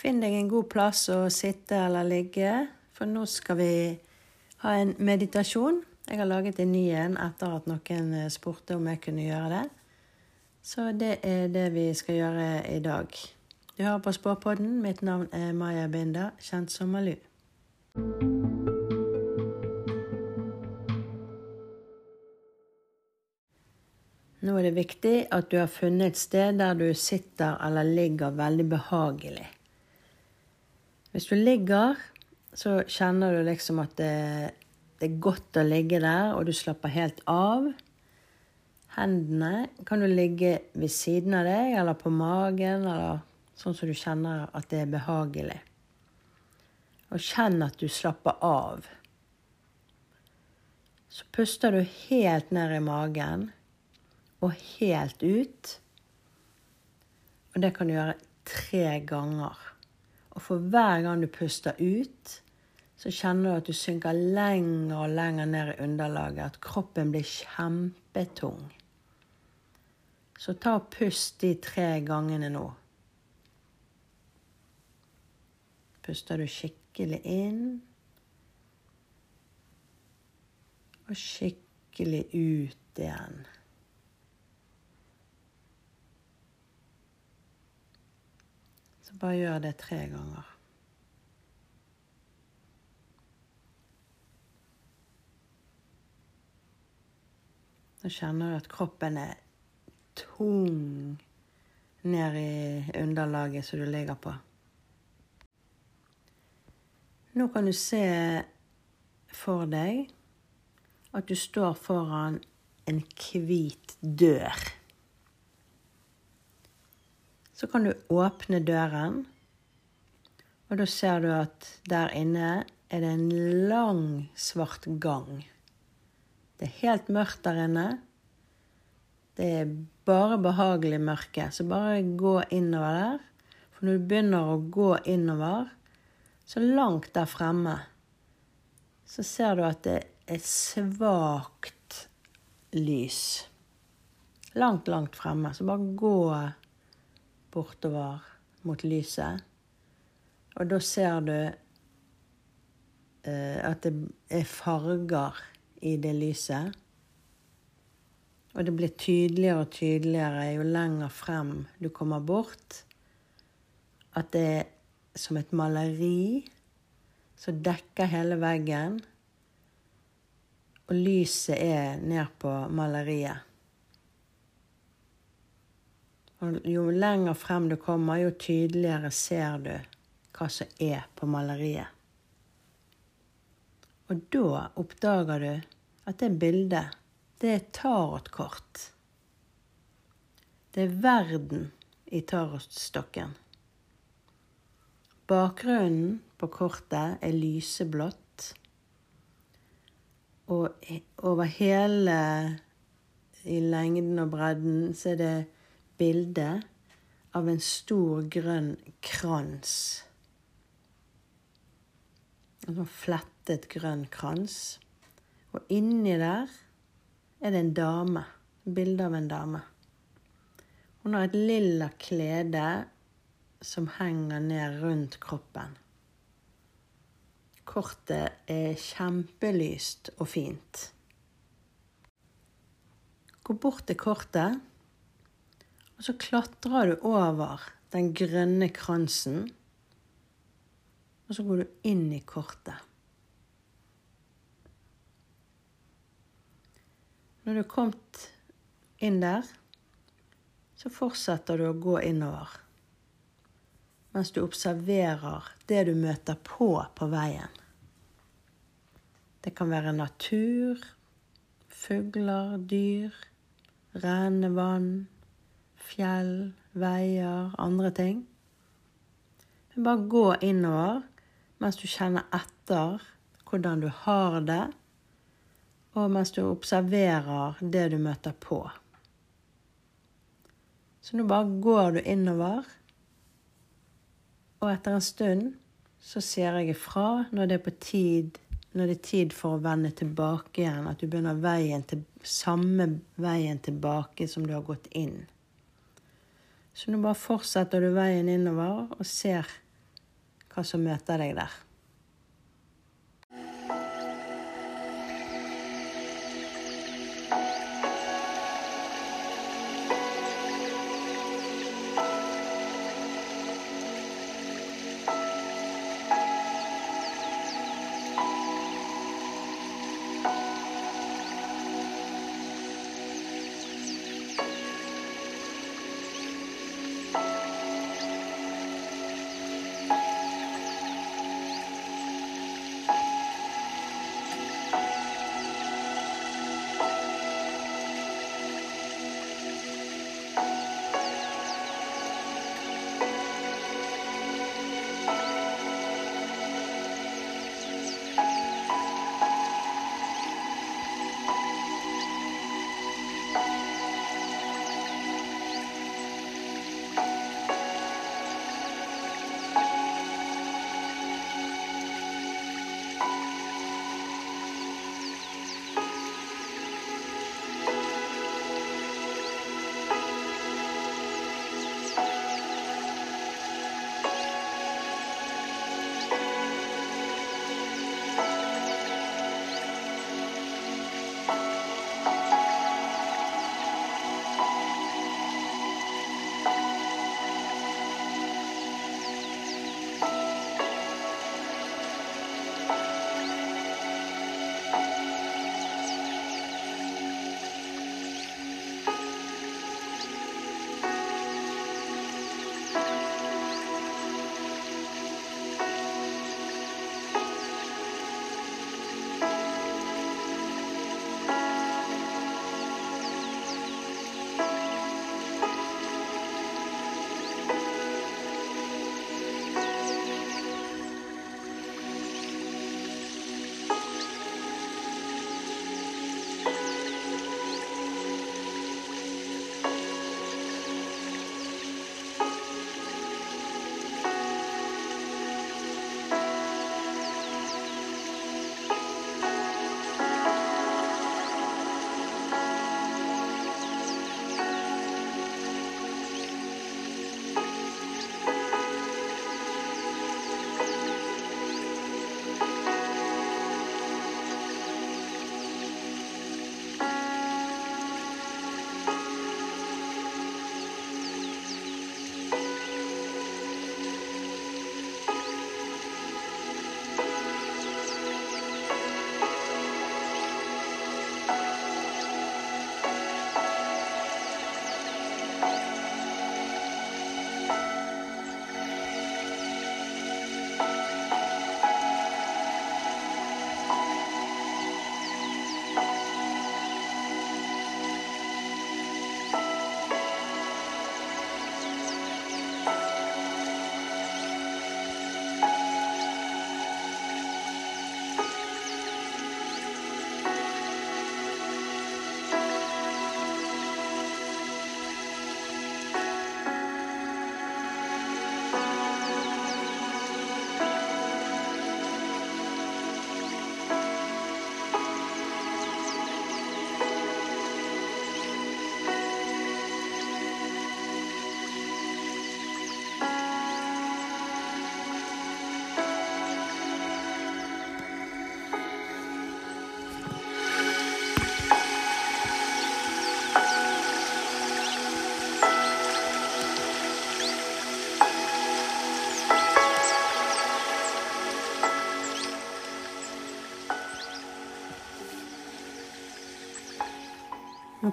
Finn deg en god plass å sitte eller ligge, for nå skal vi ha en meditasjon. Jeg har laget en ny en etter at noen eh, spurte om jeg kunne gjøre det. Så det er det vi skal gjøre i dag. Du hører på Spåpodden. Mitt navn er Maya Binda, kjent som Malu. Nå er det viktig at du har funnet et sted der du sitter eller ligger veldig behagelig. Hvis du ligger, så kjenner du liksom at det, det, er godt å ligge der, og du slapper helt av. Hendene kan du ligge ved siden av deg eller på magen, eller sånn som du kjenner at det er behagelig. Og kjenn at du slapper av. Så puster du helt ned i magen og helt ut. Og det kan du gjøre tre ganger. Og for hver gang du puster ut, så kjenner du at du synker lenger og lenger ned i underlaget. At kroppen blir kjempetung. Så ta og pust de tre gangene nå. Puster du skikkelig inn. Og skikkelig ut igjen. Bare gjør det tre ganger. Nå kjenner du at kroppen er tung ned i underlaget som du ligger på. Nå kan du se for deg at du står foran en hvit dør så kan du åpne døren, og da ser du at der inne er det en lang, svart gang. Det er helt mørkt der inne. Det er bare behagelig mørke, så bare gå innover der. For når du begynner å gå innover, så langt der fremme, så ser du at det er svakt lys. Langt, langt fremme. Så bare gå bortover mot lyset. Og da ser du eh, at det er farger i det lyset. Og det blir tydeligere og tydeligere jo lenger frem du kommer bort, at det er som et maleri som dekker hele veggen, og lyset er ned på maleriet. Jo lenger frem du kommer, jo tydeligere ser du hva som er på maleriet. Og da oppdager du at det bildet, det er tarotkort. Det er verden i tarotstokken. Bakgrunnen på kortet er lyseblått. Og over hele i lengden og bredden så er det bilde av en stor, grønn krans. En sånn flettet, grønn krans. Og inni der er det en dame. Bilde av en dame. Hun har et lilla klede som henger ned rundt kroppen. Kortet er kjempelyst og fint. Gå bort til kortet og så klatrer du over den grønne kransen, og så går du inn i kortet. Når du er kommet inn der, så fortsetter du å gå innover. Mens du observerer det du møter på på veien. Det kan være natur, fugler, dyr, rennende vann, fjell, veier, andre ting. Men bare gå innover mens du kjenner etter hvordan du har det, og mens du observerer det du møter på. Så nå bare går du innover, og etter en stund så sier jeg ifra når det er på tid når det er tid for å vende tilbake igjen, at du begynner veien til, samme veien tilbake som du har gått inn. Så nå bare fortsetter du veien innover og ser hva som møter deg der.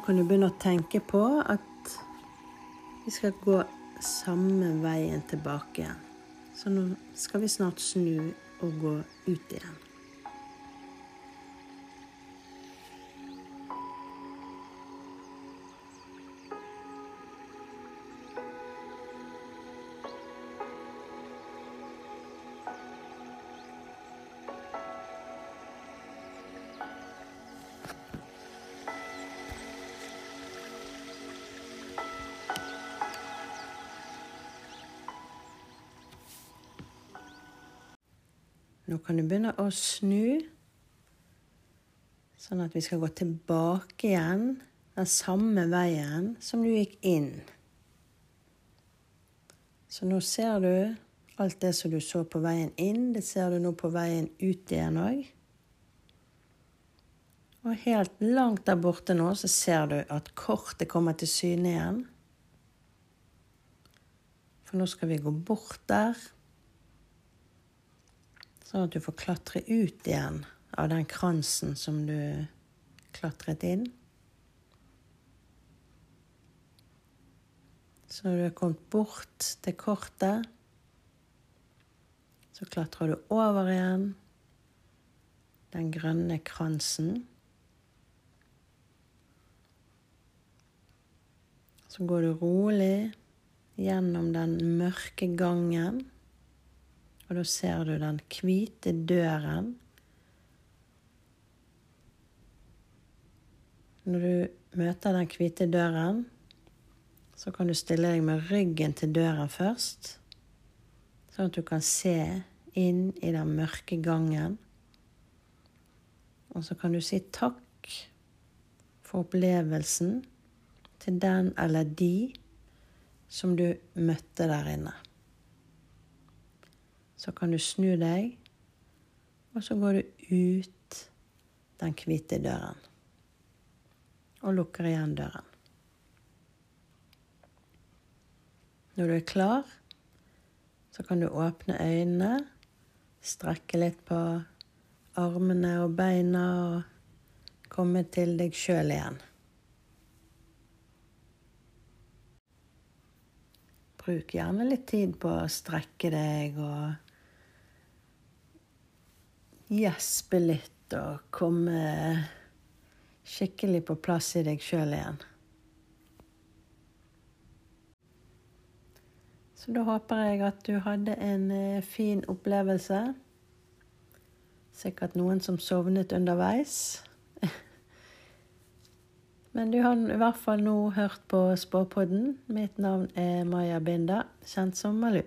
Kan du begynne å tenke på at vi skal gå samme veien tilbake igjen. Så nå skal vi snart snu og gå ut igjen. Nå kan du begynne å snu, sånn at vi skal gå tilbake igjen den samme veien som du gikk inn. Så nå ser du Alt det som du så på veien inn, det ser du nå på veien ut igjen òg. Og helt langt der borte nå så ser du at kortet kommer til syne igjen. For nå skal vi gå bort der. Sånn at du får klatre ut igjen av den kransen som du klatret inn. Så når du er kommet bort til kortet, så klatrer du over igjen den grønne kransen. Så går du rolig gjennom den mørke gangen, og da ser du den hvite døren. Når du møter den hvite døren, så kan du stille deg med ryggen til døren først, sånn at du kan se inn i den mørke gangen. Og så kan du si takk for opplevelsen til den eller de som du møtte der inne. Så kan du snu deg, og så går du ut den hvite døren. Og lukker igjen døren. Når du er klar, så kan du åpne øynene, strekke litt på armene og beina og komme til deg sjøl igjen. Bruk gjerne litt tid på å strekke deg og gjespe litt og komme skikkelig på plass i deg sjøl igjen. Så da håper jeg at du hadde en eh, fin opplevelse. Sikkert noen som sovnet underveis. Men du har i hvert fall nå hørt på Spåpodden. Mitt navn er Maja Binda, kjent som Malu.